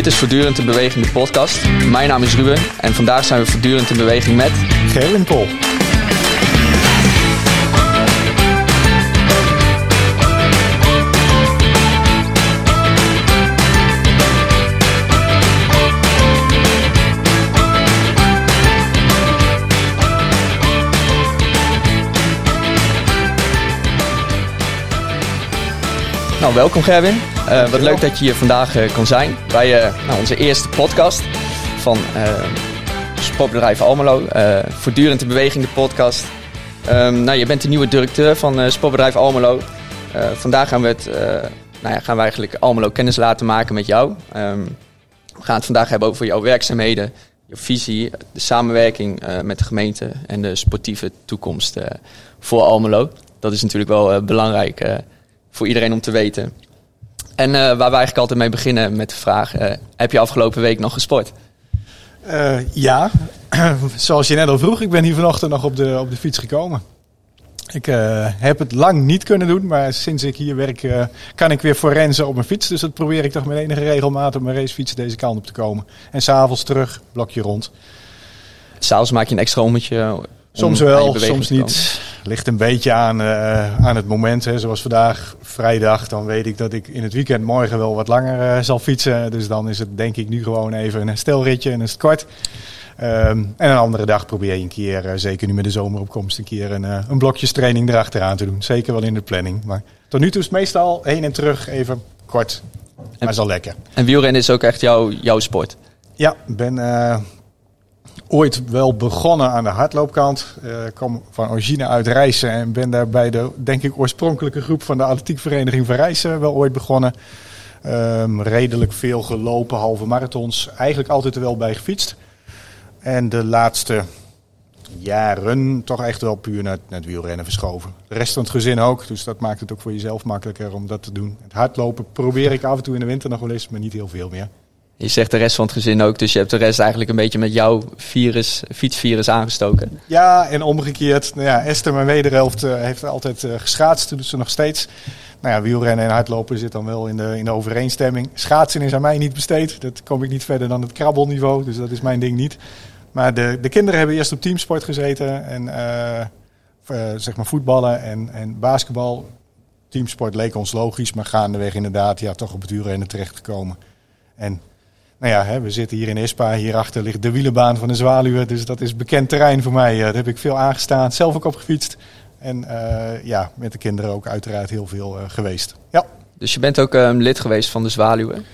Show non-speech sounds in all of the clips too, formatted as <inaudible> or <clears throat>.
Dit is Voortdurend in Beweging, de podcast. Mijn naam is Ruben en vandaag zijn we voortdurend in beweging met... Gerwin Pol. Nou, welkom Gerwin. Uh, wat leuk dat je hier vandaag uh, kan zijn bij uh, nou, onze eerste podcast van sportbedrijf Almelo. voortdurend in beweging, de podcast. Um, nou, je bent de nieuwe directeur van sportbedrijf Almelo. vandaag gaan we, het, nou ja, gaan we eigenlijk Almelo kennis laten maken met jou. Um, we gaan het vandaag hebben over jouw werkzaamheden, je visie, de samenwerking met de gemeente en de sportieve toekomst voor Almelo. Dat is natuurlijk wel belangrijk voor iedereen om te weten. En uh, waar we eigenlijk altijd mee beginnen met de vraag: uh, heb je afgelopen week nog gesport? Uh, ja, <clears throat> zoals je net al vroeg, ik ben hier vanochtend nog op de, op de fiets gekomen. Ik heb het lang niet kunnen doen, maar sinds ik hier werk kan ik weer voor renzen op mijn fiets. Dus dat probeer ik toch met enige regelmaat op mijn racefiets deze kant op te komen. En s'avonds terug, blokje rond. S'avonds maak je een extra ommetje Soms wel, soms niet. Ligt een beetje aan, uh, aan het moment. Hè. Zoals vandaag, vrijdag, dan weet ik dat ik in het weekend morgen wel wat langer uh, zal fietsen. Dus dan is het denk ik nu gewoon even een stelritje en is het kort. Um, en een andere dag probeer je een keer, uh, zeker nu met de zomeropkomst, een keer een, een blokjestraining erachteraan te doen. Zeker wel in de planning. Maar tot nu toe is het meestal heen en terug even kort. Maar is al lekker. En wielrennen is ook echt jouw, jouw sport? Ja, ik ben ooit wel begonnen aan de hardloopkant. Uh, kwam van origine uit Rijssen en ben daar bij de, denk ik, oorspronkelijke groep van de atletiekvereniging van Rijssen wel ooit begonnen. Um, redelijk veel gelopen, halve marathons. Eigenlijk altijd er wel bij gefietst. En de laatste jaren toch echt wel puur naar, naar het wielrennen verschoven. De rest van het gezin ook, dus dat maakt het ook voor jezelf makkelijker om dat te doen. Het hardlopen probeer ik af en toe in de winter nog wel eens, maar niet heel veel meer. Je zegt de rest van het gezin ook, dus je hebt de rest eigenlijk een beetje met jouw virus, fietsvirus aangestoken. Ja, en omgekeerd. Nou ja, Esther, mijn wederhelft, uh, heeft altijd uh, geschaatst, doet ze nog steeds. Nou ja, wielrennen en hardlopen zit dan wel in de, in de overeenstemming. Schaatsen is aan mij niet besteed. Dat kom ik niet verder dan het krabbelniveau, dus dat is mijn ding niet. Maar de, de kinderen hebben eerst op teamsport gezeten en uh, zeg maar voetballen en, en basketbal. Teamsport leek ons logisch, maar gaandeweg inderdaad ja, toch op het wielrennen terechtgekomen. En nou ja, hè, we zitten hier in Ispa. Hierachter ligt de wielenbaan van de Zwaluwen. Dus dat is bekend terrein voor mij. Daar heb ik veel aangestaan. Zelf ook op gefietst. En uh, ja, met de kinderen ook uiteraard heel veel uh, geweest. Ja. Dus je bent ook um, lid geweest van de Zwaluwen?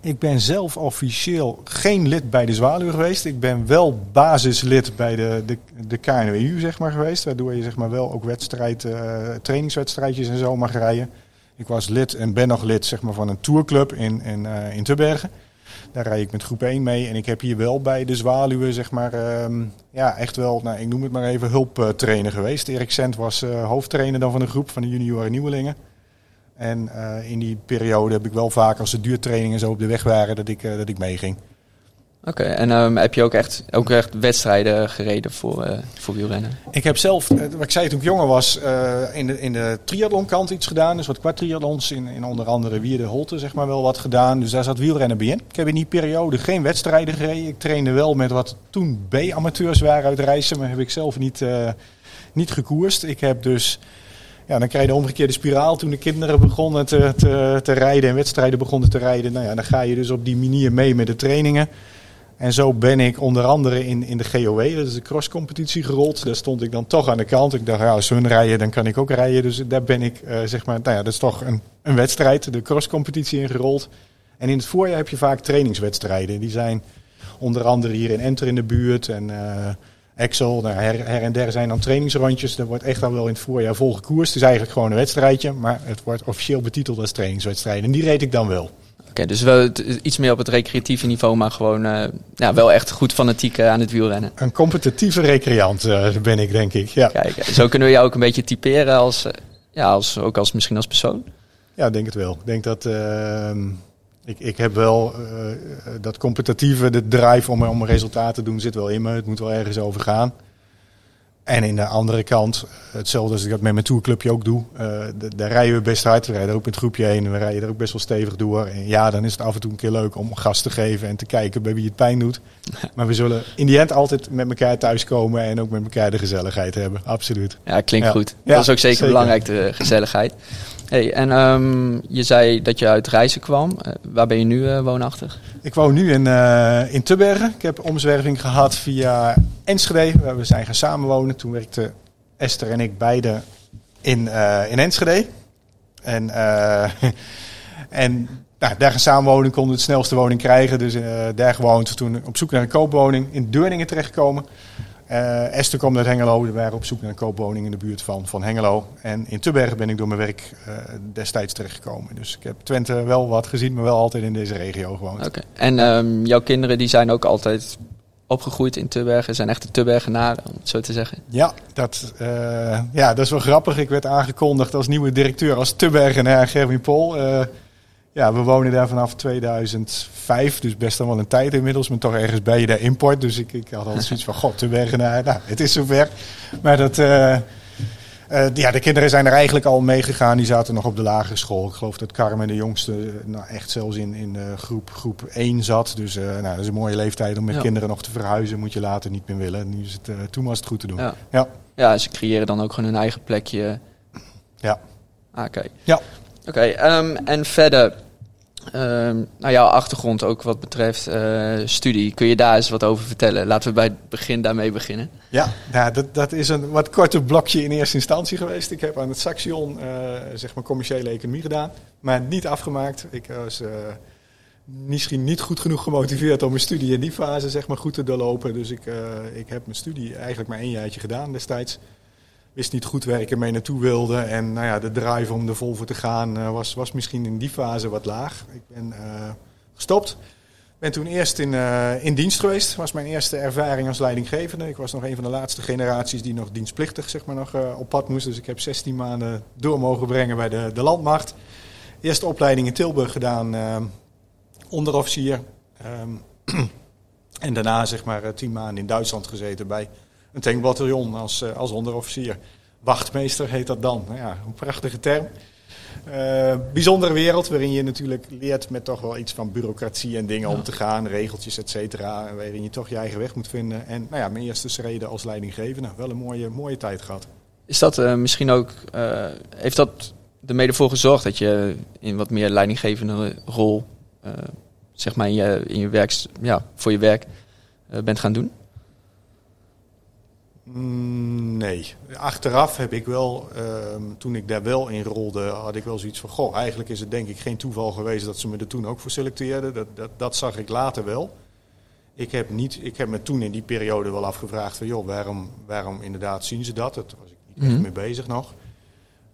Ik ben zelf officieel geen lid bij de Zwaluwen geweest. Ik ben wel basislid bij de, de, de KNWU zeg maar, geweest. Waardoor je zeg maar, wel ook wedstrijd, trainingswedstrijdjes en zo mag rijden. Ik was lid en ben nog lid zeg maar, van een tourclub in, in, in Tubbergen. Daar rijd ik met groep 1 mee. En ik heb hier wel bij de Zwaluwen, zeg maar, um, ja, echt wel, nou, ik noem het maar even, hulptrainer geweest. Erik Sent was uh, hoofdtrainer dan van de groep van de junioren nieuwelingen. En uh, in die periode heb ik wel vaak, als de duurtrainingen zo op de weg waren, dat ik, uh, dat ik meeging. Oké, en um, heb je ook echt, ook echt wedstrijden gereden voor, uh, voor wielrennen? Ik heb zelf, uh, wat ik zei toen ik jonger was, uh, in de, in de triathlonkant iets gedaan. Dus wat kwartriathlons in, in onder andere Wierde Holte zeg maar wel wat gedaan. Dus daar zat wielrennen bij in. Ik heb in die periode geen wedstrijden gereden. Ik trainde wel met wat toen B-amateurs waren uit reizen, maar heb ik zelf niet, niet gekoerst. Ik heb dus... Ja, dan krijg je de omgekeerde spiraal. Toen de kinderen begonnen te, te, te rijden en wedstrijden begonnen te rijden. Nou ja, dan ga je dus op die manier mee met de trainingen. En zo ben ik onder andere in, in de GOW, dat is de crosscompetitie, gerold. Daar stond ik dan toch aan de kant. Ik dacht, ja, als hun rijden, dan kan ik ook rijden. Dus daar ben ik, uh, zeg maar, nou ja, dat is toch een, een wedstrijd, de crosscompetitie ingerold. En in het voorjaar heb je vaak trainingswedstrijden. Die zijn onder andere hier in Enter in de buurt en uh, Excel. Nou, her, en der zijn dan trainingsrondjes. Dat wordt echt al wel in het voorjaar vol gekoerst. Het is eigenlijk gewoon een wedstrijdje, maar het wordt officieel betiteld als trainingswedstrijden. En die reed ik dan wel. Oké, okay, dus wel iets meer op het recreatieve niveau, maar gewoon uh, ja, wel echt goed fanatiek uh, aan het wielrennen. Een competitieve recreant uh, ben ik, denk ik. Ja. Kijk, zo kunnen we jou ook een beetje typeren als, ja, als, ook als misschien als persoon. Ja, denk het wel. Ik denk dat ehm, ik, ik heb wel dat competitieve, de drive om, om een resultaat te doen, zit wel in me. Het moet wel ergens over gaan. En in de andere kant, hetzelfde als ik dat met mijn tourclubje ook doe. Uh, daar rijden we best hard. We rijden er ook met het groepje heen. En we rijden er ook best wel stevig door. En ja, dan is het af en toe een keer leuk om gas te geven en te kijken bij wie het pijn doet. <laughs> Maar we zullen in die end altijd met elkaar thuiskomen en ook met elkaar de gezelligheid hebben. Absoluut. Ja, klinkt goed. dat is ook zeker, belangrijk, de gezelligheid. Hey, en um, je zei dat je uit Reizen kwam. Uh, waar ben je nu uh, woonachtig? Ik woon nu in, uh, in Tubbergen. Ik heb omzwerving gehad via Enschede. Waar we zijn gaan samenwonen. Toen werkten Esther en ik beide in, in Enschede. En, <laughs> en nou, daar gaan samenwonen, konden we het snelste woning krijgen. Dus daar gewoond. Toen op zoek naar een koopwoning in Deurningen terechtgekomen. Uh, Esther kwam uit Hengelo. We waren op zoek naar een koopwoning in de buurt van, van Hengelo. En in Tubbergen ben ik door mijn werk uh, destijds terechtgekomen. Dus ik heb Twente wel wat gezien, maar wel altijd in deze regio gewoond. Oké. En um, jouw kinderen die zijn ook altijd opgegroeid in Tubbergen, zijn echte Tubbergenaren, om het zo te zeggen? Ja dat, uh, ja, dat is wel grappig. Ik werd aangekondigd als nieuwe directeur, als Tubbergenaar Gerwin Pol. Ja, we wonen daar vanaf 2005, dus best al wel een tijd inmiddels. Maar toch ergens bij je daar import. Dus ik, ik had altijd zoiets van, god, de weg naar. Nou, het is zover. Maar dat, uh, uh, ja, de kinderen zijn er eigenlijk al meegegaan. Die zaten nog op de lagere school. Ik geloof dat Carmen, de jongste, nou, echt zelfs in, in uh, groep, groep 1 zat. Dus nou, dat is een mooie leeftijd om met ja. kinderen nog te verhuizen. Moet je later niet meer willen. Nu is het, toen was het goed te doen. Ja. ja. Ja. ze creëren dan ook gewoon hun eigen plekje. Ja. Ah, Oké. Okay. Ja. Oké, um, en verder, um, nou jouw achtergrond ook wat betreft uh, studie, kun je daar eens wat over vertellen? Laten we bij het begin daarmee beginnen. Ja, nou, dat, dat is een wat korter blokje in eerste instantie geweest. Ik heb aan het Saxion uh, zeg maar commerciële economie gedaan, maar niet afgemaakt. Ik was uh, misschien niet goed genoeg gemotiveerd om mijn studie in die fase zeg maar, goed te doorlopen. Dus ik, ik heb mijn studie eigenlijk maar één jaartje gedaan destijds wist niet goed waar ik ermee naartoe wilde. En nou ja, de drive om er vol te gaan uh, was, was misschien in die fase wat laag. Ik ben uh, gestopt. Ben toen eerst in, uh, in dienst geweest. Was mijn eerste ervaring als leidinggevende. Ik was nog een van de laatste generaties die nog dienstplichtig zeg maar, nog, op pad moest. Dus ik heb 16 maanden door mogen brengen bij de, de landmacht. Eerste opleiding in Tilburg gedaan, onderofficier. Um, <clears throat> en daarna zeg maar 10 maanden in Duitsland gezeten bij een tankbataljon als, als onderofficier. Wachtmeester heet dat dan. Nou ja, een prachtige term. Uh, bijzondere wereld waarin je natuurlijk leert met toch wel iets van bureaucratie en dingen ja. om te gaan, regeltjes, et cetera. Waarin je toch je eigen weg moet vinden. En nou ja, mijn eerste schreden als leidinggevende, wel een mooie, mooie tijd gehad. Is dat uh, misschien ook, uh, heeft dat er mede voor gezorgd dat je in wat meer leidinggevende rol, zeg maar in je, in je werk, ja, voor je werk bent gaan doen? Mm, nee. Achteraf heb ik wel, um, toen ik daar wel in rolde, had ik wel zoiets van: Goh, eigenlijk is het denk ik geen toeval geweest dat ze me er toen ook voor selecteerden. Dat, dat, dat zag ik later wel. Ik heb, niet, ik heb me toen in die periode wel afgevraagd: van, joh, waarom, waarom inderdaad zien ze dat? Daar was ik niet mm -hmm. mee bezig nog.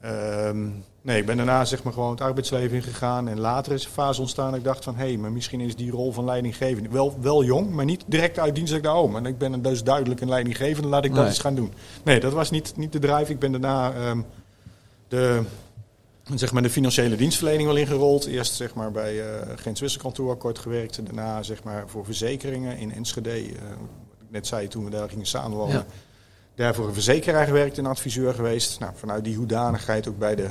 Um, nee, ik ben daarna zeg maar gewoon het arbeidsleven ingegaan. En later is een fase ontstaan dat ik dacht van... hé, hey, maar misschien is die rol van leidinggevende... Wel, wel jong, maar niet direct uit dienst. Dat ik oh, maar ik ben dus duidelijk een leidinggevende. Laat ik dat eens gaan doen. Nee, dat was niet, niet de drive. Ik ben daarna um, de, zeg maar de financiële dienstverlening wel ingerold. Eerst zeg maar bij uh, Gens Wisselkantoor kort gewerkt. En daarna zeg maar voor verzekeringen in Enschede. Uh, wat ik net zei toen we daar gingen samenwonen... Ja daarvoor een verzekeraar gewerkt en adviseur geweest. Nou, vanuit die hoedanigheid ook bij de,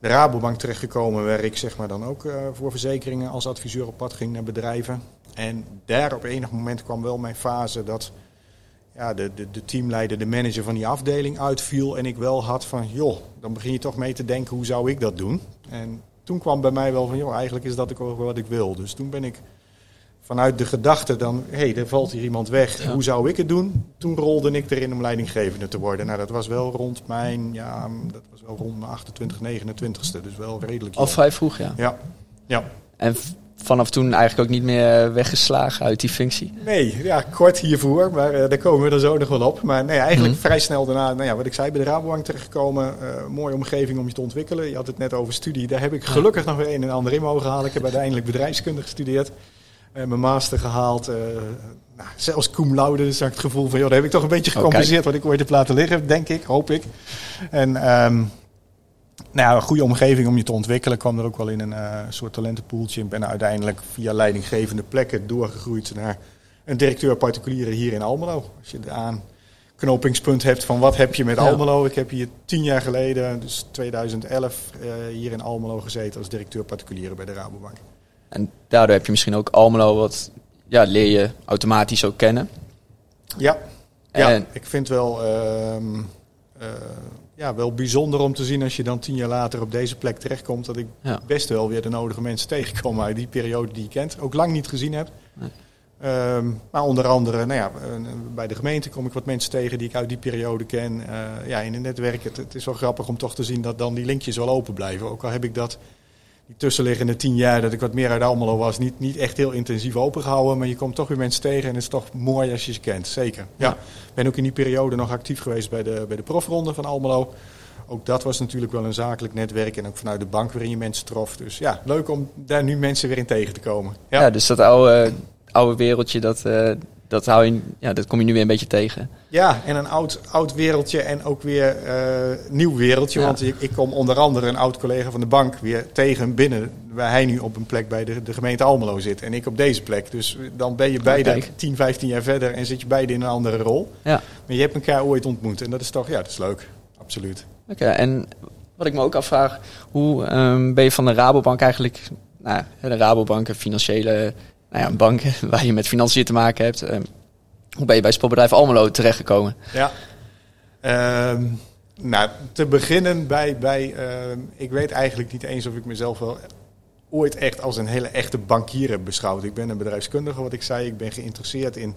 de Rabobank terechtgekomen, waar ik zeg maar dan ook uh, voor verzekeringen als adviseur op pad ging naar bedrijven. En daar op enig moment kwam wel mijn fase dat ja, de, de, de teamleider, de manager van die afdeling uitviel. En ik wel had van, joh, dan begin je toch mee te denken, hoe zou ik dat doen? En toen kwam bij mij wel van, joh, eigenlijk is dat ook wat ik wil. Dus toen ben ik vanuit de gedachte dan, hé, hey, er valt hier iemand weg, ja. hoe zou ik het doen? Toen rolde ik erin om leidinggevende te worden. Nou, dat was wel rond mijn, ja, dat was wel rond mijn 28, 29ste, dus wel redelijk. Al vrij vroeg, ja. Ja, ja. En vanaf toen eigenlijk ook niet meer weggeslagen uit die functie? Nee, ja, kort hiervoor, maar uh, daar komen we er zo nog wel op. Maar nee, eigenlijk mm -hmm. vrij snel daarna, nou ja, wat ik zei, bij de Rabobank terechtgekomen. Uh, mooie omgeving om je te ontwikkelen. Je had het net over studie, daar heb ik gelukkig nog weer een en ander in mogen halen. Ik heb uiteindelijk bedrijfskunde gestudeerd. Uh, mijn master gehaald. Uh, nou, zelfs cum laude. Dus ik het gevoel van, joh, dat heb ik toch een beetje gecompenseerd okay. wat ik ooit heb laten liggen, denk ik, hoop ik. En um, nou ja, een goede omgeving om je te ontwikkelen. Ik kwam er ook wel in een uh, soort talentenpoeltje. Ik ben uiteindelijk via leidinggevende plekken doorgegroeid naar een directeur particuliere hier in Almelo. Als je aan knopingspunt hebt van wat heb je met Almelo. Ik heb hier tien jaar geleden, dus 2011, hier in Almelo gezeten als directeur particulieren bij de Rabobank. En daardoor heb je misschien ook Almelo wat ja, leer je automatisch ook kennen. Ja, ja ik vind wel, ehm, uh, ja, wel bijzonder om te zien als je dan tien jaar later op deze plek terechtkomt. Dat ik best wel weer de nodige mensen tegenkom uit die periode die je kent. Ook lang niet gezien heb. Ehm, maar onder andere, nou ja, bij de gemeente kom ik wat mensen tegen die ik uit die periode ken. Uh, ja, in het netwerk, het, het, is wel grappig om toch te zien dat dan die linkjes wel open blijven. Ook al heb ik dat die tussenliggende tien jaar dat ik wat meer uit Almelo was, niet, niet echt heel intensief opengehouden. Maar je komt toch weer mensen tegen en het is toch mooi als je ze kent. Zeker. Ja. Ik ben ook in die periode nog actief geweest bij de, bij de profronde van Almelo. Ook dat was natuurlijk wel een zakelijk netwerk en ook vanuit de bank waarin je mensen trof. Dus ja, leuk om daar nu mensen weer in tegen te komen. Ja, ja dus dat oude, oude wereldje, dat, uh, dat, hou je, ja, dat kom je nu weer een beetje tegen. Ja, en een oud, oud wereldje en ook weer uh, nieuw wereldje. Want ik, ik, kom onder andere een oud collega van de bank weer tegen binnen. Waar hij nu op een plek bij de, de gemeente Almelo zit. En ik op deze plek. Dus dan ben je beide 10, 15 jaar verder en zit je beide in een andere rol. Ja. Maar je hebt elkaar ooit ontmoet. En dat is toch, ja, dat is leuk. Absoluut. Oké, en wat ik me ook afvraag. Hoe um, ben je van de Rabobank eigenlijk... Nou, de Rabobank, een financiële nou ja, een bank waar je met financiën te maken hebt. Ehm, hoe ben je bij sportbedrijf Almelo terechtgekomen? Ja, uh, nou, te beginnen bij, bij uh, ik weet eigenlijk niet eens of ik mezelf wel ooit echt als een hele echte bankier heb beschouwd. Ik ben een bedrijfskundige, wat ik zei. Ik ben geïnteresseerd in,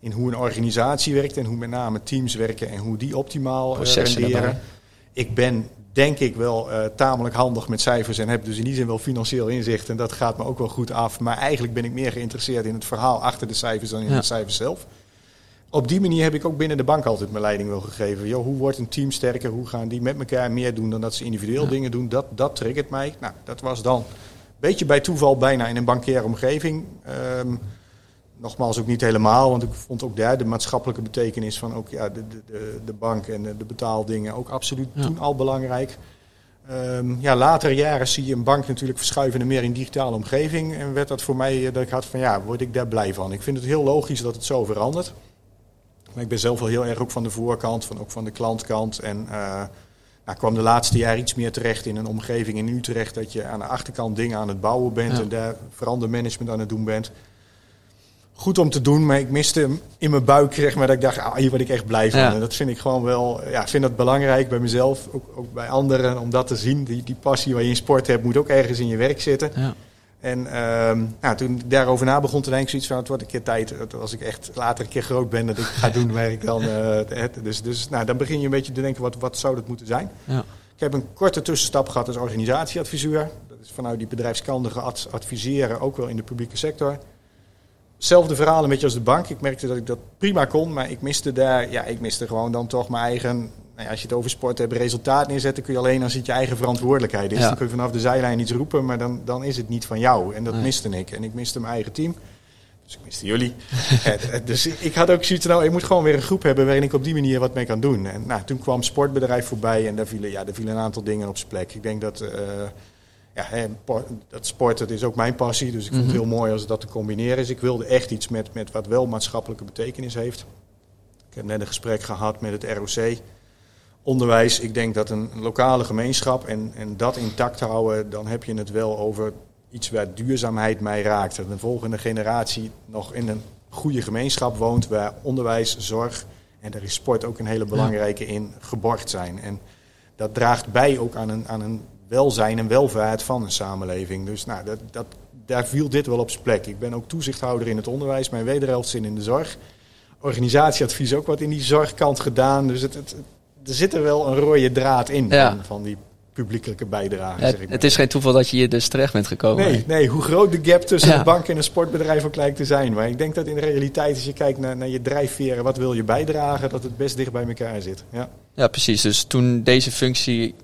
in hoe een organisatie werkt en hoe met name teams werken en hoe die optimaal uh, renderen. Ik ben denk ik wel uh, tamelijk handig met cijfers en heb dus in die zin wel financieel inzicht. En dat gaat me ook wel goed af. Maar eigenlijk ben ik meer geïnteresseerd in het verhaal achter de cijfers dan in de cijfers zelf. Op die manier heb ik ook binnen de bank altijd mijn leiding wel gegeven. Yo, hoe wordt een team sterker? Hoe gaan die met elkaar meer doen dan dat ze individueel dingen doen? Dat, dat triggert mij. Nou, dat was dan een beetje bij toeval bijna in een bankaire omgeving. Um, nogmaals ook niet helemaal, want ik vond ook daar de maatschappelijke betekenis van ook, ja, de, de, de bank en de, betaaldingen ook absoluut toen al belangrijk. Um, ja, later jaren zie je een bank natuurlijk verschuiven meer in digitale omgeving. En werd dat voor mij dat ik had van ja, word ik daar blij van. Ik vind het heel logisch dat het zo verandert. Maar ik ben zelf wel heel erg ook van de voorkant, van, ook van de klantkant. En uh, nou, kwam de laatste jaar iets meer terecht in een omgeving in Utrecht dat je aan de achterkant dingen aan het bouwen bent en daar verandermanagement aan het doen bent goed om te doen, maar ik miste hem in mijn buik, zeg maar, dat ik dacht, ah, hier word ik echt blij van. En dat vind ik gewoon wel, ja, vind dat belangrijk bij mezelf, ook, ook, bij anderen, om dat te zien. Die, die passie waar je in sport hebt, moet ook ergens in je werk zitten. Ja. En uh, nou, toen ik daarover na begon te denken, zoiets van, het wordt een keer tijd, als ik echt later een keer groot ben, dat ik ga doen waar ik dan... Uh, het, dus dus nou, dan begin je een beetje te denken, wat, wat zou dat moeten zijn? Ja. Ik heb een korte tussenstap gehad als organisatieadviseur. Dat is vanuit die bedrijfskundige adviseren, ook wel in de publieke sector. Zelfde verhaal een beetje als de bank. Ik merkte dat ik dat prima kon, maar ik miste daar, ja, ik miste gewoon dan toch mijn eigen. Nou ja, als je het over sport hebt, resultaat neerzetten kun je alleen als het je eigen verantwoordelijkheid is. Dan kun je vanaf de zijlijn iets roepen, maar dan, dan is het niet van jou. En dat miste ik. En ik miste mijn eigen team. Dus ik miste jullie. <laughs> dus ik had ook zoiets nou, ik moet gewoon weer een groep hebben waarin ik op die manier wat mee kan doen. En nou, toen kwam sportbedrijf voorbij en daar vielen, ja, daar vielen een aantal dingen op zijn plek. Ik denk dat... Uh, ja, dat sport dat is ook mijn passie. Dus ik vind het mhm. heel mooi als dat te combineren is. Ik wilde echt iets met, met wat wel maatschappelijke betekenis heeft. Ik heb net een gesprek gehad met het ROC. Onderwijs, ik denk dat een lokale gemeenschap en, en dat intact houden, dan heb je het wel over iets waar duurzaamheid mij raakt. Dat een volgende generatie nog in een goede gemeenschap woont waar onderwijs, zorg en daar is sport ook een hele belangrijke in geborgd zijn. En dat draagt bij ook aan een, aan een welzijn en welvaart van een samenleving. Dus nou, dat, dat, daar viel dit wel op zijn plek. Ik ben ook toezichthouder in het onderwijs, mijn wederhelft zin in de zorg. Organisatieadvies ook wat in die zorgkant gedaan. Dus het, het, er zit er wel een rode draad in van, van die publiekelijke bijdrage. Ja, zeg ik het is geen toeval dat je hier dus terecht bent gekomen. Nee, nee hoe groot de gap tussen een bank en een sportbedrijf ook lijkt te zijn. Maar ik denk dat in de realiteit, als je kijkt naar, naar je drijfveren, wat wil je bijdragen, dat het best dicht bij elkaar zit. Ja. ja, precies. Dus toen deze functie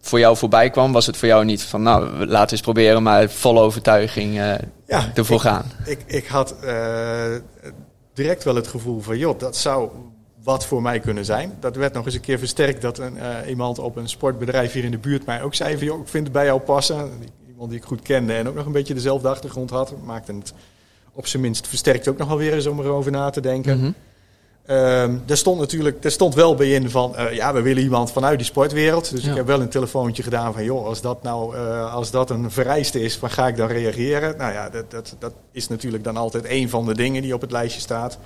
voor jou voorbij kwam, was het voor jou niet van nou, laten we eens proberen, maar volle overtuiging uh, ja, ervoor ik, gaan? Ik, ik had uh, direct wel het gevoel van joh, dat zou wat voor mij kunnen zijn. Dat werd nog eens een keer versterkt dat een, uh, iemand op een sportbedrijf hier in de buurt mij ook zei van joh, ik vind het bij jou passen. Iemand die ik goed kende en ook nog een beetje dezelfde achtergrond had, maakte het op zijn minst versterkt ook nog wel weer eens om erover na te denken. Mm Um, daar stond natuurlijk, daar stond wel bij in van, uh, ja, we willen iemand vanuit die sportwereld. Dus Ja. ik heb wel een telefoontje gedaan van, joh, als dat nou, uh, als dat een vereiste is, waar ga ik dan reageren? Nou ja, dat, dat, dat is natuurlijk dan altijd een van de dingen die op het lijstje staat.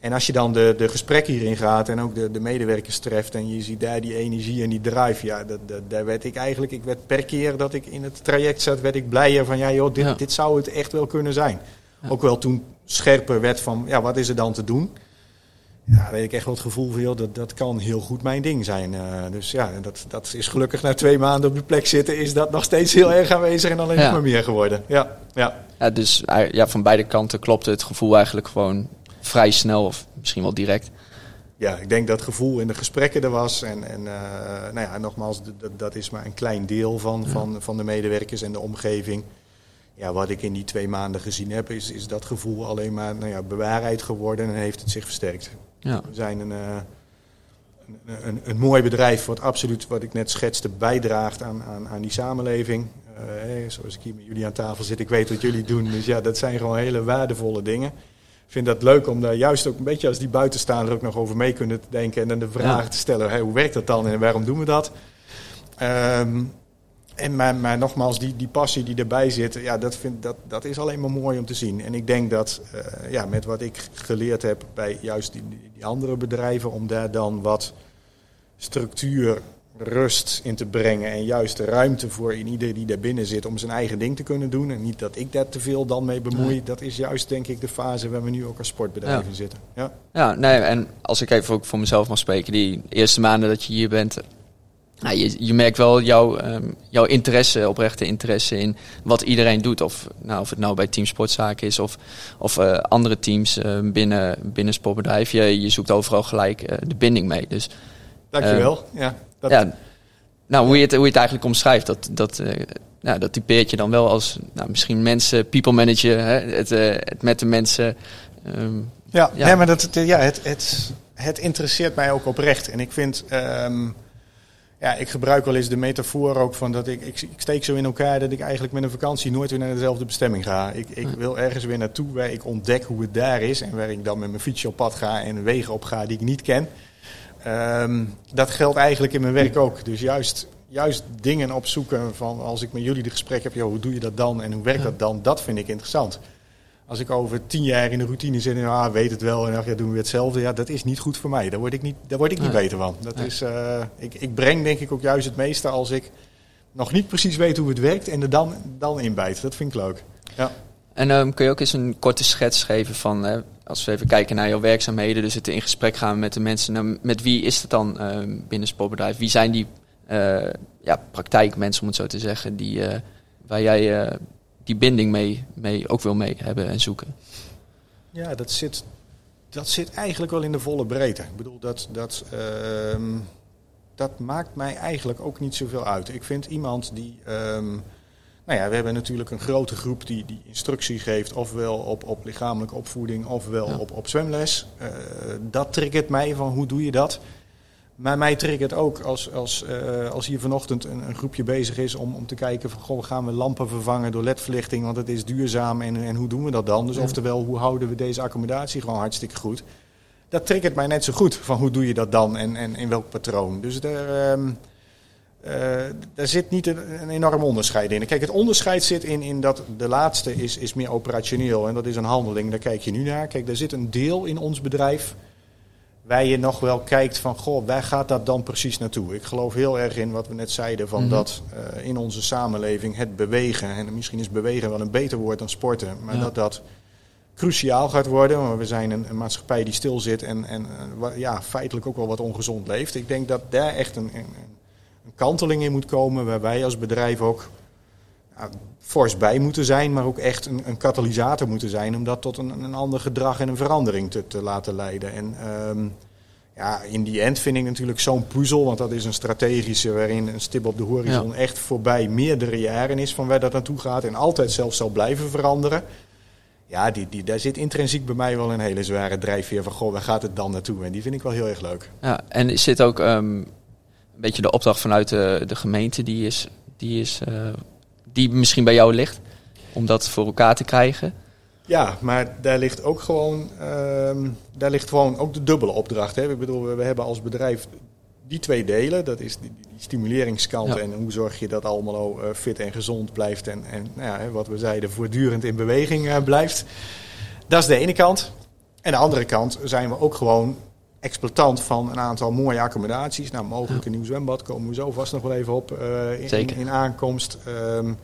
En als je dan de, de gesprekken hierin gaat en ook de, de medewerkers treft en je ziet daar die energie en die drive, ja, dat, dat, daar werd ik eigenlijk, ik werd per keer dat ik in het traject zat, werd ik blijer van, ja joh, dit, Ja. dit zou het echt wel kunnen zijn. Ja. Ook wel toen scherper werd van, ja, wat is er dan te doen? Ja, weet ik echt wel het gevoel van, joh, dat, dat kan heel goed mijn ding zijn. Eh, dus ja, dat, dat is gelukkig na twee maanden op de plek zitten, is dat nog steeds heel erg aanwezig en alleen Ja. nog maar meer geworden. Ja, ja. Ja, dus eh, ja, van beide kanten klopte het gevoel eigenlijk gewoon vrij snel of misschien wel direct. ja, ik denk dat het gevoel in de gesprekken er was. En, en eh, nou ja, nogmaals, dat is maar een klein deel van, van, van de medewerkers en de omgeving. Ja, wat ik in die twee maanden gezien heb, is, is dat gevoel alleen maar nou ja, bewaarheid geworden en heeft het zich versterkt. Ja, We zijn een, eh, een, een, een mooi bedrijf wat absoluut, wat ik net schetste, bijdraagt aan, aan, aan die samenleving. Eh, zoals ik hier met jullie aan tafel zit, ik weet wat jullie doen. Dus ja, dat zijn gewoon hele waardevolle dingen. Ik vind dat leuk om daar juist ook een beetje als die buitenstaander ook nog over mee kunnen denken. En dan de vraag Ja. te stellen, hoe werkt dat dan en waarom doen we dat? Ehm, en maar, maar nogmaals, die, die passie die erbij zit, ja, dat, vind, dat, dat is alleen maar mooi om te zien. En ik denk dat eh, ja, met wat ik geleerd heb bij juist die, die, die andere bedrijven, om daar dan wat structuur, rust in te brengen. En juist de ruimte voor in ieder die daar binnen zit om zijn eigen ding te kunnen doen. En niet dat ik daar te veel dan mee bemoei. Nee. Dat is juist denk ik de fase waar we nu ook als sportbedrijf Ja. in zitten. Ja. ja nee, en als ik even ook voor mezelf mag spreken, die eerste maanden dat je hier bent, nou, je, je merkt wel jouw, ehm, jouw interesse, oprechte interesse in wat iedereen doet. Of, nou, of het nou bij Team Sportzaken is of, of eh, andere teams eh, binnen, binnen sportbedrijf. Je, je zoekt overal gelijk eh, de binding mee. Dus Dankjewel. ja, dat, ja, nou, hoe je het, hoe je het eigenlijk omschrijft, dat, dat, nou, dat typeert je dan wel als nou, misschien mensen, people manager, hè, het, het met de mensen. ehm, Ja, Ja. Nee, maar dat, het, ja, het, het, het interesseert mij ook oprecht. En ik vind, ehm, ja, ik gebruik wel eens de metafoor ook van dat ik, ik, ik steek zo in elkaar dat ik eigenlijk met een vakantie nooit weer naar dezelfde bestemming ga. Ik, ik wil ergens weer naartoe waar ik ontdek hoe het daar is en waar ik dan met mijn fietsje op pad ga en wegen op ga die ik niet ken. Ehm, dat geldt eigenlijk in mijn werk ook. Dus juist, juist dingen opzoeken van als ik met jullie de gesprek heb, joh, hoe doe je dat dan en hoe werkt dat dan? Dat vind ik interessant. Als ik over tien jaar in de routine zit en ah, weet het wel en dan ja, doen we hetzelfde, ja, dat is niet goed voor mij. Daar word ik niet, daar word ik niet Nee. beter van. Dat Nee. is, eh, ik, ik breng denk ik ook juist het meeste als ik nog niet precies weet hoe het werkt en er dan, dan inbijt. Dat vind ik leuk. Ja. En ehm, kun je ook eens een korte schets geven van, eh, als we even kijken naar jouw werkzaamheden, dus het in gesprek gaan met de mensen. Nou, met wie is het dan ehm, binnen sportbedrijf? Wie zijn die eh, ja, praktijkmensen, om het zo te zeggen, die, eh, waar jij die binding mee, mee ook wil mee hebben en zoeken? Ja, dat zit, dat zit eigenlijk wel in de volle breedte. Ik bedoel, dat, dat, ehm, dat maakt mij eigenlijk ook niet zoveel uit. Ik vind iemand die. ehm, nou ja, we hebben natuurlijk een grote groep die, die instructie geeft, ofwel op, op lichamelijke opvoeding, ofwel Ja. op, op zwemles. Eh, dat triggert mij van hoe doe je dat? Maar mij triggert ook als, als, eh, als hier vanochtend een, een groepje bezig is om, om te kijken van goh, gaan we lampen vervangen door ledverlichting, want het is duurzaam en, en hoe doen we dat dan? Dus Ja. oftewel, hoe houden we deze accommodatie gewoon hartstikke goed? Dat triggert mij net zo goed van hoe doe je dat dan en, en in welk patroon. Dus daar, ehm, eh, daar zit niet een, een enorm onderscheid in. Kijk, het onderscheid zit in, in dat de laatste is, is meer operationeel en dat is een handeling. Daar kijk je nu naar. Kijk, er zit een deel in ons bedrijf waar je nog wel kijkt van, goh, waar gaat dat dan precies naartoe? Ik geloof heel erg in wat we net zeiden, van Mhm. dat eh, in onze samenleving het bewegen, en misschien is bewegen wel een beter woord dan sporten, maar Ja. dat dat cruciaal gaat worden. Want we zijn een, een maatschappij die stilzit en, en eh, ja, feitelijk ook wel wat ongezond leeft. Ik denk dat daar echt een, een, een kanteling in moet komen, waar wij als bedrijf ook fors bij moeten zijn, maar ook echt een, een katalysator moeten zijn om dat tot een, een ander gedrag en een verandering te, te laten leiden. En ehm, ja, in die end vind ik natuurlijk zo'n puzzel, want dat is een strategische waarin een stip op de horizon echt voorbij meerdere jaren is van waar dat naartoe gaat en altijd zelfs zal blijven veranderen. Ja, die, die, daar zit intrinsiek bij mij wel een hele zware drijfveer van, goh, waar gaat het dan naartoe? En die vind ik wel heel erg leuk. Ja, en is dit ook ehm, een beetje de opdracht vanuit de, de gemeente die, is, die, is, eh, die misschien bij jou ligt? Om dat voor elkaar te krijgen? Ja, maar daar ligt ook gewoon, ehm, daar ligt gewoon ook de dubbele opdracht. Hè. Ik bedoel, we hebben als bedrijf die twee delen. Dat is die, die stimuleringskant en hoe zorg je dat allemaal uh, fit en gezond blijft. En, en nou ja, wat we zeiden, voortdurend in beweging uh, blijft. Dat is de ene kant. En de andere kant zijn we ook gewoon exploitant van een aantal mooie accommodaties. Nou, mogelijk een nieuw zwembad, komen we zo vast nog wel even op uh, in, in, in, aankomst. Um,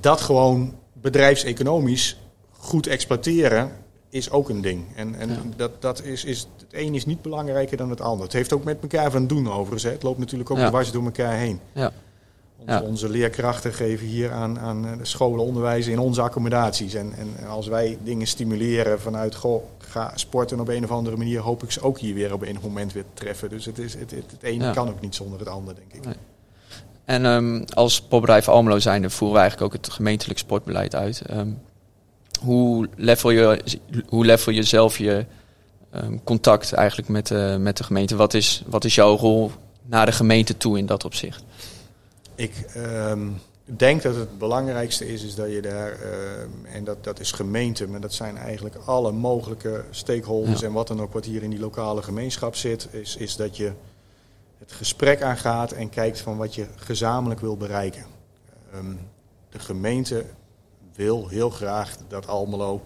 dat gewoon bedrijfseconomisch goed exploiteren is ook een ding. En, en dat, dat is, is, het een is niet belangrijker dan het ander. Het heeft ook met elkaar van doen overigens. Hè. Het loopt natuurlijk ook ja. dwars door elkaar heen. Ja. Onze, onze, leerkrachten geven hier aan, aan eh, scholen onderwijs in onze accommodaties. En, en als wij dingen stimuleren vanuit goh, ga sporten op een of andere manier, hoop ik ze ook hier weer op een moment weer te treffen. Dus het, is, het, het, het ene kan ook niet zonder het ander, denk ik. Nee. En um, als popbedrijf Almelo zijnde voeren we eigenlijk ook het gemeentelijk sportbeleid uit. Um, hoe level je, hoe level je zelf je um, contact eigenlijk met, uh, met de gemeente? Wat is, wat is jouw rol naar de gemeente toe in dat opzicht? Ik um, denk dat het belangrijkste is, is dat je daar, uh, en dat, dat is gemeente, maar dat zijn eigenlijk alle mogelijke stakeholders ja. en wat dan ook wat hier in die lokale gemeenschap zit, is, is dat je het gesprek aangaat en kijkt van wat je gezamenlijk wil bereiken. Um, de gemeente wil heel graag dat Almelo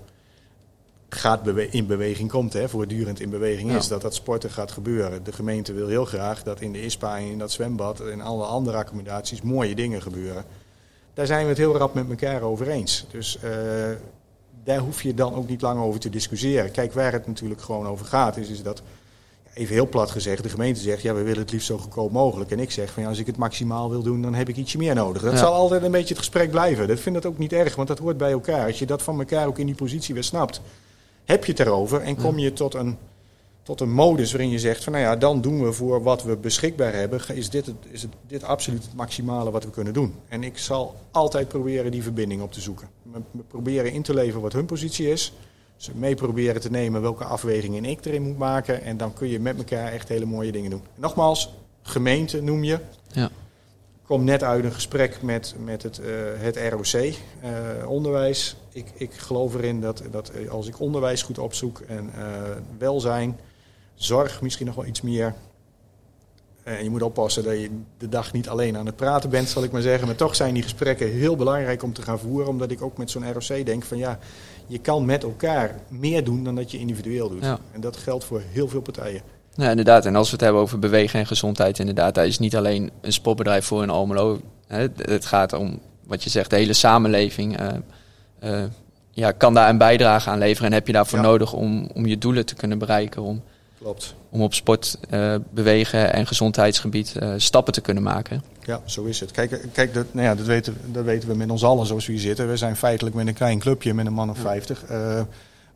gaat bewe in beweging komt, hè, voortdurend in beweging is, dat dat sporten gaat gebeuren. De gemeente wil heel graag dat in de ISPA en in dat zwembad en alle andere accommodaties mooie dingen gebeuren. Daar zijn we het heel rap met elkaar over eens. Dus uh, daar hoef je dan ook niet lang over te discussiëren. Kijk, waar het natuurlijk gewoon over gaat, is, is dat even heel plat gezegd, de gemeente zegt, ja, we willen het liefst zo goedkoop mogelijk. En ik zeg van, ja, als ik het maximaal wil doen, dan heb ik ietsje meer nodig. Dat zal altijd een beetje het gesprek blijven. Dat vind dat ook niet erg, want dat hoort bij elkaar. Als je dat van elkaar ook in die positie weer snapt, heb je het erover en kom je tot een, tot een modus waarin je zegt van, nou ja, dan doen we voor wat we beschikbaar hebben, is dit, het, is het, dit absoluut het maximale wat we kunnen doen. En ik zal altijd proberen die verbinding op te zoeken. We proberen in te leveren wat hun positie is ze mee proberen te nemen welke afwegingen ik erin moet maken. En dan kun je met elkaar echt hele mooie dingen doen. Nogmaals, gemeente noem je. Ja. Kom net uit een gesprek met, met het, uh, het ROC, eh, onderwijs. Ik, ik geloof erin dat, dat als ik onderwijs goed opzoek en uh, welzijn, zorg misschien nog wel iets meer. En je moet oppassen dat je de dag niet alleen aan het praten bent, zal ik maar zeggen. Maar toch zijn die gesprekken heel belangrijk om te gaan voeren. Omdat ik ook met zo'n ROC denk van ja, je kan met elkaar meer doen dan dat je individueel doet. En dat geldt voor heel veel partijen. Ja, inderdaad. En als we het hebben over bewegen en gezondheid, inderdaad, dat is niet alleen een sportbedrijf voor een Almelo. Het gaat om, wat je zegt, de hele samenleving. Uh, uh, ja, kan daar een bijdrage aan leveren en heb je daarvoor ja. nodig om, om je doelen te kunnen bereiken. Om, Klopt. Om op sport, uh, bewegen en gezondheidsgebied stappen te kunnen maken. Ja, zo is het. Kijk, kijk dat, nou ja, dat, weten, dat weten we met ons allen zoals we hier zitten. We zijn feitelijk met een klein clubje met een man of 50. Uh,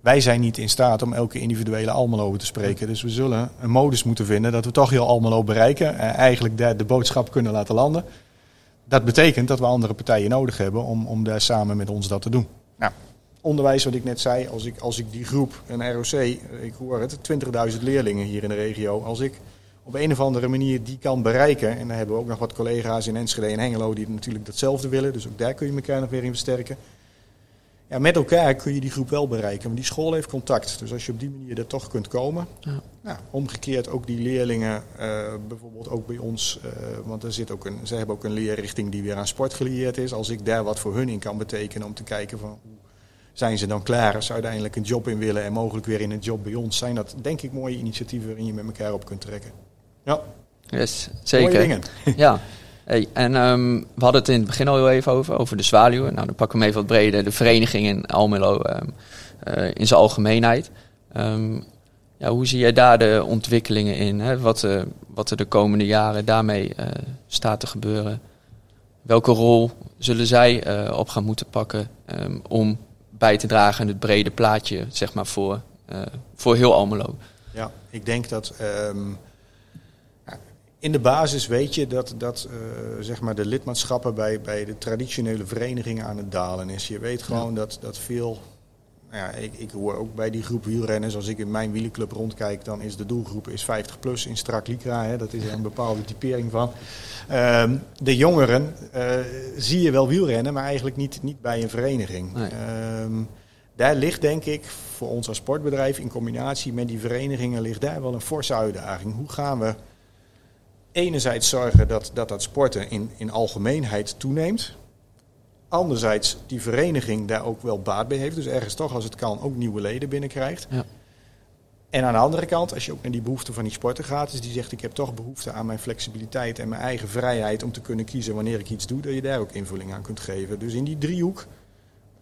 wij zijn niet in staat om elke individuele Almelo te spreken. Dus we zullen een modus moeten vinden dat we toch heel Almelo bereiken. En eigenlijk daar de boodschap kunnen laten landen. Dat betekent dat we andere partijen nodig hebben om, om daar samen met ons dat te doen. Nou, onderwijs, wat ik net zei, als ik, als ik die groep, een ROC, ik hoor het, 20.000 leerlingen hier in de regio. Als ik op een of andere manier die kan bereiken. En dan hebben we ook nog wat collega's in Enschede en Hengelo die natuurlijk datzelfde willen. Dus ook daar kun je elkaar nog weer in versterken. Ja, met elkaar kun je die groep wel bereiken. Maar die school heeft contact. Dus als je op die manier er toch kunt komen. Ja. Nou, omgekeerd ook die leerlingen, uh, bijvoorbeeld ook bij ons. Uh, want er zit ook een, ze hebben ook een leerrichting die weer aan sport gelieerd is. Als ik daar wat voor hun in kan betekenen om te kijken van hoe zijn ze dan klaar als ze uiteindelijk een job in willen en mogelijk weer in een job bij ons. Zijn dat denk ik mooie initiatieven waarin je met elkaar op kunt trekken. Ja. Yes, zeker. Mooie dingen. ja. <laughs> En um, we hadden het in het begin al heel even over, over de zwaluwen. Nou, dan pakken we hem even wat breder. De vereniging in Almelo um, uh, in zijn algemeenheid. Um, ja, hoe zie jij daar de ontwikkelingen in? Hè? Wat, uh, wat er de komende jaren daarmee uh, staat te gebeuren? Welke rol zullen zij op gaan moeten pakken om bij te dragen aan het brede plaatje, zeg maar, voor, voor heel Almelo? Ja, ik denk dat in de basis weet je dat, dat uh, zeg maar de lidmaatschappen bij, bij de traditionele verenigingen aan het dalen is. Je weet gewoon ja. dat, dat veel. Nou ja, ik, ik hoor ook bij die groep wielrenners, als ik in mijn wielenclub rondkijk, dan is de doelgroep is 50 plus in strak lycra. Hè, dat is er een bepaalde typering van. Uh, de jongeren uh, zie je wel wielrennen, maar eigenlijk niet, niet bij een vereniging. Nee. Uh, daar ligt denk ik voor ons als sportbedrijf in combinatie met die verenigingen ligt daar wel een forse uitdaging. Hoe gaan we enerzijds zorgen dat dat, dat sporten in, in algemeenheid toeneemt. Anderzijds die vereniging daar ook wel baat bij heeft. Dus ergens toch als het kan ook nieuwe leden binnenkrijgt. Ja. En aan de andere kant, als je ook naar die behoeften van die sporter gaat, is die zegt ik heb toch behoefte aan mijn flexibiliteit en mijn eigen vrijheid om te kunnen kiezen wanneer ik iets doe, dat je daar ook invulling aan kunt geven. Dus in die driehoek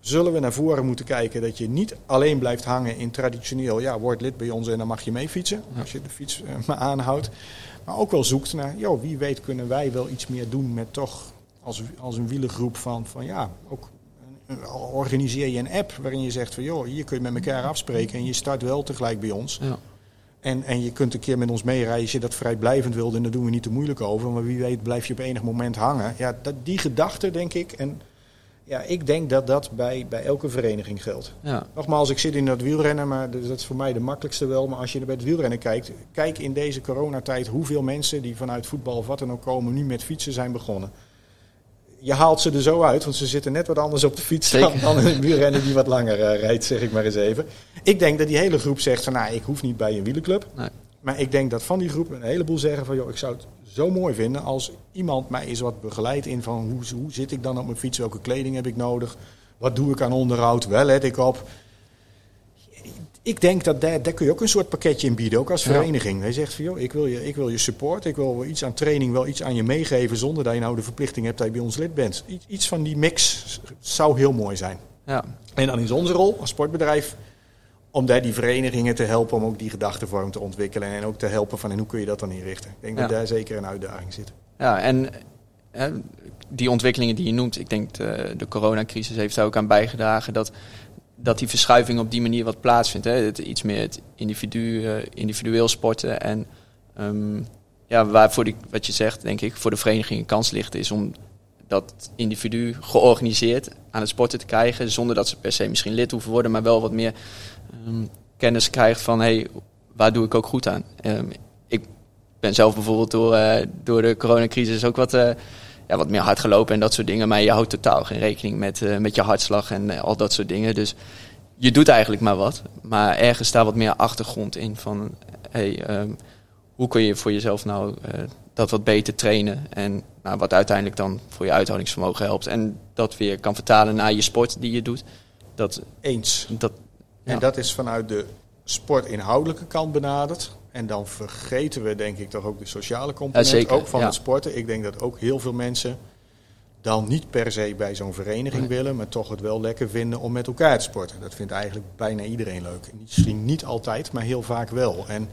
zullen we naar voren moeten kijken dat je niet alleen blijft hangen in traditioneel, ja, word lid bij ons en dan mag je mee fietsen, als je de fiets uh, maar aanhoudt. Maar ook wel zoekt naar, joh, wie weet kunnen wij wel iets meer doen met toch als, als een wielengroep van, van ja, ook organiseer je een app waarin je zegt van joh, hier kun je met elkaar afspreken en je start wel tegelijk bij ons. Ja. En, en je kunt een keer met ons meerijden als je dat vrijblijvend wilde en daar doen we niet te moeilijk over. Maar wie weet blijf je op enig moment hangen. Ja, dat, die gedachte denk ik. En ja, ik denk dat dat bij, bij elke vereniging geldt. Ja. Nogmaals, ik zit in dat wielrennen, maar dat is voor mij de makkelijkste wel. Maar als je bij het wielrennen kijkt, kijk in deze coronatijd hoeveel mensen die vanuit voetbal of wat dan ook komen, nu met fietsen zijn begonnen je haalt ze er zo uit, want ze zitten net wat anders op de fiets dan, dan een wielrenner die wat langer uh, rijdt, zeg ik maar eens even. Ik denk dat die hele groep zegt van, nou, ik hoef niet bij een wielenclub. Nee. Maar ik denk dat van die groep een heleboel zeggen van, joh, ik zou het zo mooi vinden als iemand mij eens wat begeleidt in van, hoe, hoe zit ik dan op mijn fiets, welke kleding heb ik nodig, wat doe ik aan onderhoud, wel let ik op ik denk dat daar, daar kun je ook een soort pakketje in bieden, ook als vereniging. Hij zegt van, joh, ik wil, je, ik wil je support, ik wil iets aan training, wel iets aan je meegeven, zonder dat je nou de verplichting hebt dat je bij ons lid bent. Iets van die mix zou heel mooi zijn. Ja. En dan is onze rol als sportbedrijf om daar die verenigingen te helpen om ook die gedachtenvorm te ontwikkelen en ook te helpen van en hoe kun je dat dan inrichten. Ik denk dat daar zeker een uitdaging zit. Ja, en hè, die ontwikkelingen die je noemt, ik denk de, de coronacrisis heeft daar ook aan bijgedragen dat dat die verschuiving op die manier wat plaatsvindt. Hè? Het, iets meer het individu, uh, individueel sporten. En um, ja, waarvoor die, wat je zegt, denk ik, voor de vereniging een kans ligt, is om dat individu georganiseerd aan het sporten te krijgen. Zonder dat ze per se misschien lid hoeven worden, maar wel wat meer um, kennis krijgt van hey, waar doe ik ook goed aan. Um, ik ben zelf bijvoorbeeld door, uh, door de coronacrisis ook wat. Uh, ja, wat meer hard gelopen en dat soort dingen. Maar je houdt totaal geen rekening met, uh, met je hartslag en al dat soort dingen. Dus je doet eigenlijk maar wat. Maar ergens staat wat meer achtergrond in van... Hey, um, hoe kun je voor jezelf nou dat wat beter trainen? En nou, wat uiteindelijk dan voor je uithoudingsvermogen helpt. En dat weer kan vertalen naar je sport die je doet. Dat, Eens. Dat. En dat is vanuit de sportinhoudelijke kant benaderd. En dan vergeten we denk ik toch ook de sociale component, ook van het sporten. Ik denk dat ook heel veel mensen dan niet per se bij zo'n vereniging willen, maar toch het wel lekker vinden om met elkaar te sporten. Dat vindt eigenlijk bijna iedereen leuk. Misschien niet altijd, maar heel vaak wel. En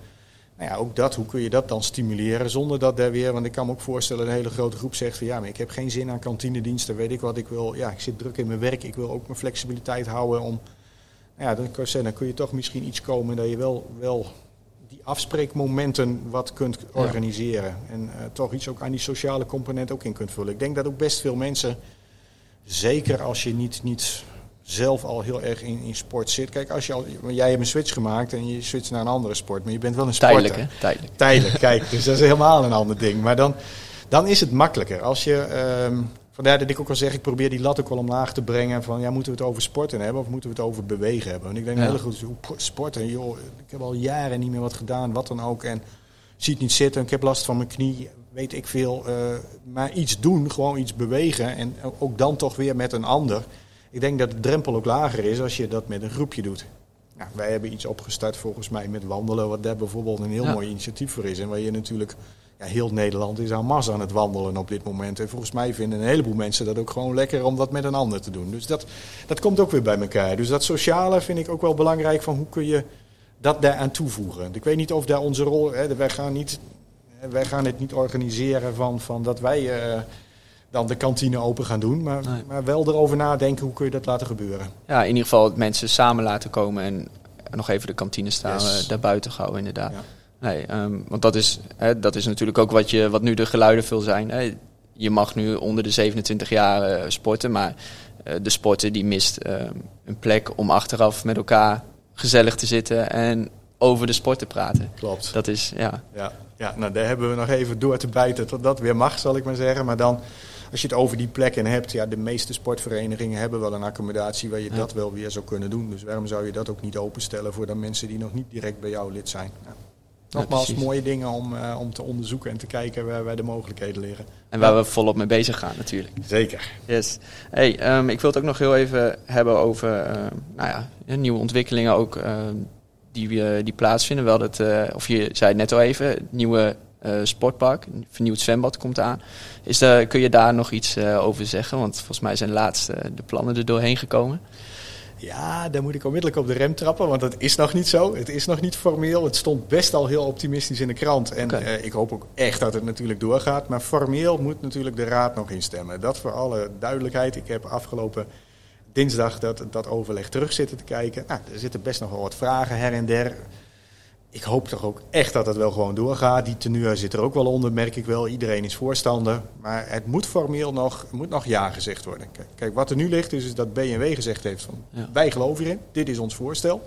nou ja, ook dat, hoe kun je dat dan stimuleren zonder dat daar weer, want ik kan me ook voorstellen, een hele grote groep zegt van ja, maar ik heb geen zin aan kantinediensten, weet ik wat, ik wil, ja, ik zit druk in mijn werk, ik wil ook mijn flexibiliteit houden om, ja, dan, dan kun je toch misschien iets komen dat je wel, wel die afspreekmomenten wat kunt organiseren. En uh, toch iets ook aan die sociale component ook in kunt vullen. Ik denk dat ook best veel mensen, zeker als je niet, niet zelf al heel erg in, in sport zit. Kijk, als je al, jij hebt een switch gemaakt en je switcht naar een andere sport, maar je bent wel een sporter. Tijdelijk, hè? Tijdelijk. Tijdelijk, kijk. Dus dat is helemaal een ander ding. Maar dan, dan is het makkelijker. Als je... Um, Vandaar dat ik ook al zeg, ik probeer die lat ook wel omlaag te brengen. Van ja, moeten we het over sporten hebben of moeten we het over bewegen hebben? En ik denk ja. heel goed, sporten, joh, ik heb al jaren niet meer wat gedaan, wat dan ook. En ziet niet zitten, ik heb last van mijn knie, weet ik veel. Uh, maar iets doen, gewoon iets bewegen. En ook dan toch weer met een ander. Ik denk dat de drempel ook lager is als je dat met een groepje doet. Nou, wij hebben iets opgestart volgens mij met wandelen, wat daar bijvoorbeeld een heel ja. mooi initiatief voor is. En waar je natuurlijk ja, heel Nederland is aan massa aan het wandelen op dit moment. En volgens mij vinden een heleboel mensen dat ook gewoon lekker om dat met een ander te doen. Dus dat, dat komt ook weer bij elkaar. Dus dat sociale vind ik ook wel belangrijk van hoe kun je dat daaraan toevoegen. Ik weet niet of daar onze rol... Hè, wij, gaan niet, wij gaan het niet organiseren van, van dat wij... Uh, dan de kantine open gaan doen. Maar, nee. maar wel erover nadenken hoe kun je dat laten gebeuren. Ja, in ieder geval mensen samen laten komen en nog even de kantine staan yes. uh, daarbuiten houden inderdaad. Ja. Nee, um, want dat is, hè, dat is natuurlijk ook wat, je, wat nu de geluiden veel zijn. Hè. Je mag nu onder de 27 jaar uh, sporten, maar uh, de sporter die mist uh, een plek om achteraf met elkaar gezellig te zitten en over de sport te praten. Klopt. Dat is, ja. Ja, ja nou daar hebben we nog even door te bijten tot dat weer mag, zal ik maar zeggen. Maar dan als je het over die plekken hebt, ja, de meeste sportverenigingen hebben wel een accommodatie waar je dat wel weer zou kunnen doen. Dus waarom zou je dat ook niet openstellen voor de mensen die nog niet direct bij jou lid zijn? Ja. Nogmaals, mooie dingen om, uh, om te onderzoeken en te kijken waar, waar de mogelijkheden liggen. En waar we volop mee bezig gaan natuurlijk. Zeker. Yes. Hey, um, ik wil het ook nog heel even hebben over uh, nou ja, nieuwe ontwikkelingen ook uh, die, die plaatsvinden. Wel dat, of je zei het net al even, het nieuwe sportpark, een vernieuwd zwembad komt aan. Is daar, kun je daar nog iets over zeggen? Want volgens mij zijn laatst de plannen er doorheen gekomen. Ja, daar moet ik onmiddellijk op de rem trappen, want dat is nog niet zo. Het is nog niet formeel. Het stond best al heel optimistisch in de krant. En okay. uh, ik hoop ook echt dat het natuurlijk doorgaat. Maar formeel moet natuurlijk de raad nog instemmen. Dat voor alle duidelijkheid. Ik heb afgelopen dinsdag dat, dat overleg terug zitten te kijken. Nou, er zitten best nog wel wat vragen her en der ik hoop toch ook echt dat het wel gewoon doorgaat. Die tenue zit er ook wel onder, merk ik wel. Iedereen is voorstander. Maar het moet formeel nog, moet nog ja gezegd worden. Kijk, kijk wat er nu ligt is, is dat BMW gezegd heeft van... Ja. wij geloven hierin, dit is ons voorstel.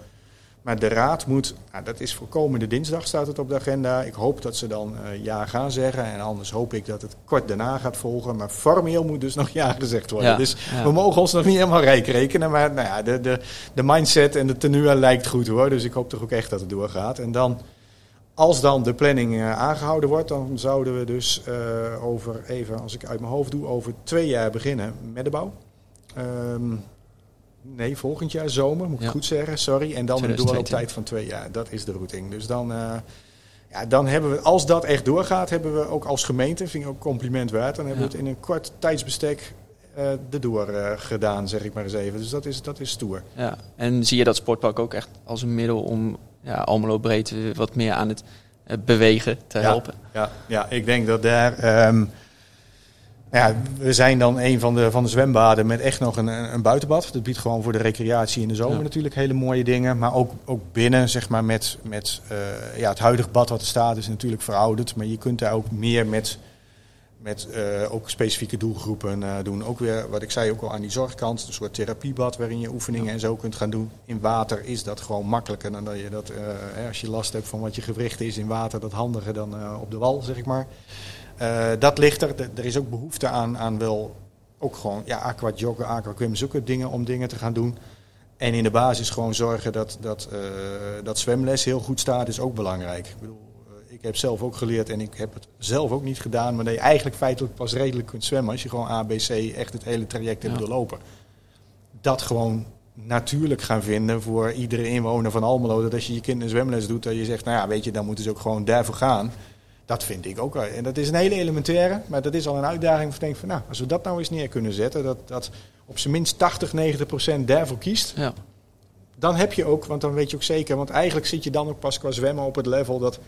Maar de raad moet, nou, dat is voor komende dinsdag staat het op de agenda. Ik hoop dat ze dan uh, ja gaan zeggen. En anders hoop ik dat het kort daarna gaat volgen. Maar formeel moet dus <laughs> nog ja gezegd worden. Ja, dus ja. we mogen ons nog niet helemaal rijk rekenen. Maar nou ja, de, de, de mindset en de tenue lijkt goed hoor. Dus ik hoop toch ook echt dat het doorgaat. En dan, als dan de planning uh, aangehouden wordt, dan zouden we dus uh, over, even als ik uit mijn hoofd doe, over twee jaar beginnen met de bouw. Um, Nee, volgend jaar zomer, moet ik ja. goed zeggen, sorry. En dan een doorlooptijd van twee jaar. Dat is de routing. Dus dan, uh, ja, dan hebben we, als dat echt doorgaat, hebben we ook als gemeente, vind ik ook compliment waard, dan hebben ja. we het in een kort tijdsbestek uh, erdoor uh, gedaan, zeg ik maar eens even. Dus dat is, dat is stoer. Ja, en zie je dat sportpark ook echt als een middel om ja, Almelo breed wat meer aan het bewegen te helpen? Ja, ja, ik denk dat daar... Um, ja, we zijn dan een van de, van de zwembaden met echt nog een, een buitenbad. Dat biedt gewoon voor de recreatie in de zomer ja. natuurlijk hele mooie dingen. Maar ook, ook binnen, zeg maar, met, met uh, ja, het huidige bad wat er staat is natuurlijk verouderd. Maar je kunt daar ook meer met, met uh, ook specifieke doelgroepen uh, doen. Ook weer, wat ik zei, ook al aan die zorgkant. Een soort therapiebad waarin je oefeningen ja. en zo kunt gaan doen. In water is dat gewoon makkelijker dan dat je dat, als je last hebt van wat je gewricht is in water, dat handiger dan op de wal, zeg ik maar. Uh, dat ligt er. Er is ook behoefte aan, aan wel ook gewoon ja, aqua joggen, aqua zulke dingen om dingen te gaan doen. En in de basis gewoon zorgen dat, dat, uh, dat zwemles heel goed staat, is ook belangrijk. Ik bedoel, uh, ik heb zelf ook geleerd en ik heb het zelf ook niet gedaan, maar dat je eigenlijk feitelijk pas redelijk kunt zwemmen als je gewoon ABC echt het hele traject hebt ja. doorlopen. Dat gewoon natuurlijk gaan vinden voor iedere inwoner van Almelo. Dat als je je kind een zwemles doet, dat je zegt, nou ja, weet je, dan moeten ze ook gewoon daarvoor gaan. Dat vind ik ook. En dat is een hele elementaire, maar dat is al een uitdaging. Denk van, nou, als we dat nou eens neer kunnen zetten, dat, dat op zijn minst 80, 90 procent daarvoor kiest. Ja. Dan heb je ook, want dan weet je ook zeker, want eigenlijk zit je dan ook pas qua zwemmen op het level dat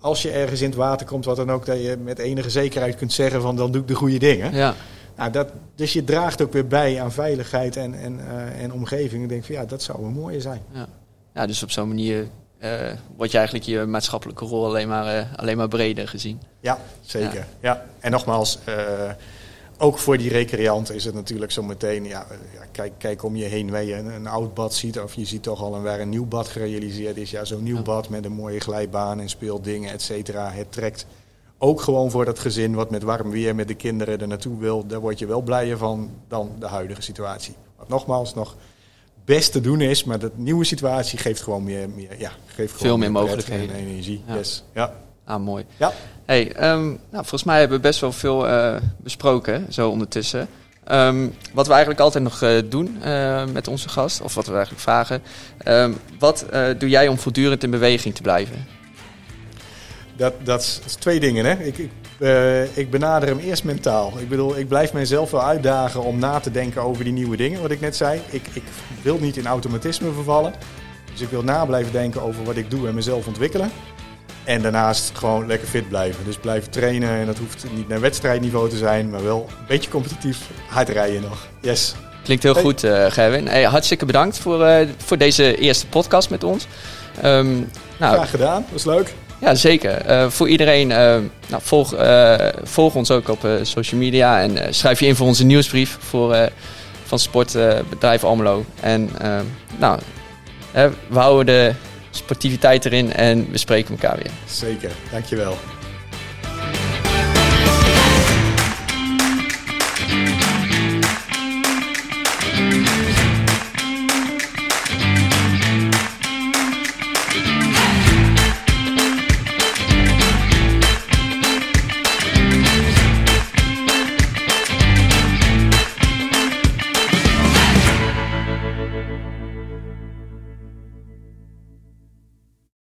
als je ergens in het water komt, wat dan ook, dat je met enige zekerheid kunt zeggen van dan doe ik de goede dingen. Ja. Nou, dat, dus je draagt ook weer bij aan veiligheid en, en, uh, en omgeving. Ik denk van ja, dat zou een mooie zijn. Ja, ja dus op zo'n manier wordt je eigenlijk je maatschappelijke rol alleen maar, uh, alleen maar breder gezien. Ja, zeker. Ja. ja. En nogmaals, uh, ook voor die recreant is het natuurlijk zo meteen, ja, kijk, kijk om je heen waar je een, een, oud bad ziet, of je ziet toch al een, waar een nieuw bad gerealiseerd is. Ja, zo'n nieuw bad met een mooie glijbaan en speeldingen, et cetera. Het trekt ook gewoon voor dat gezin wat met warm weer met de kinderen er naartoe wil. Daar word je wel blijer van dan de huidige situatie. Maar nogmaals, nog best te doen is. Maar de nieuwe situatie geeft gewoon meer, meer ja, geeft veel gewoon meer mogelijkheden en energie. Ja. Yes. ja. Ah, mooi. Ja. Hey, um, nou, volgens mij hebben we best wel veel uh, besproken, zo ondertussen. Um, wat we eigenlijk altijd nog uh, doen uh, met onze gast, of wat we eigenlijk vragen. Um, wat doe jij om voortdurend in beweging te blijven? Dat, dat, is, dat is twee dingen. Hè? Ik, ik uh, ik benader hem eerst mentaal. Ik bedoel, ik blijf mijzelf wel uitdagen om na te denken over die nieuwe dingen, wat ik net zei. Ik, ik wil niet in automatisme vervallen. Dus ik wil na blijven denken over wat ik doe en mezelf ontwikkelen. En daarnaast gewoon lekker fit blijven. Dus blijven trainen. En dat hoeft niet naar wedstrijdniveau te zijn, maar wel een beetje competitief hard rijden nog. Yes. Klinkt heel hey. goed, uh, Gerwin. Hey, hartstikke bedankt voor, uh, voor deze eerste podcast met ons. Um, nou, Graag gedaan, was leuk. Ja, zeker. Uh, voor iedereen, uh, nou, volg, uh, volg ons ook op social media en schrijf je in voor onze nieuwsbrief voor, van Sportbedrijf Almelo. En nou, we houden de sportiviteit erin en we spreken elkaar weer. Zeker, dankjewel.